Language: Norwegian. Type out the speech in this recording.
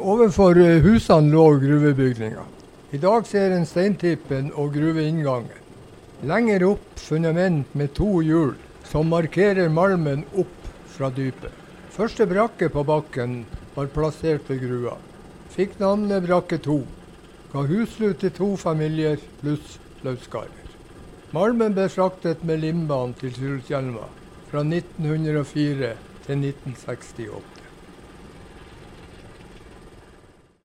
Overfor eh, husene lå gruvebygninga. I dag ser en steintippen og gruveinngangen. Lenger opp fundament med to hjul som markerer malmen opp fra dypet. Første brakke på bakken var plassert ved grua. Fikk navnet Brakke 2. Ga husly til to familier pluss løskarer. Malmen ble fraktet med limbanen til Sulitjelma fra 1904 til 1968.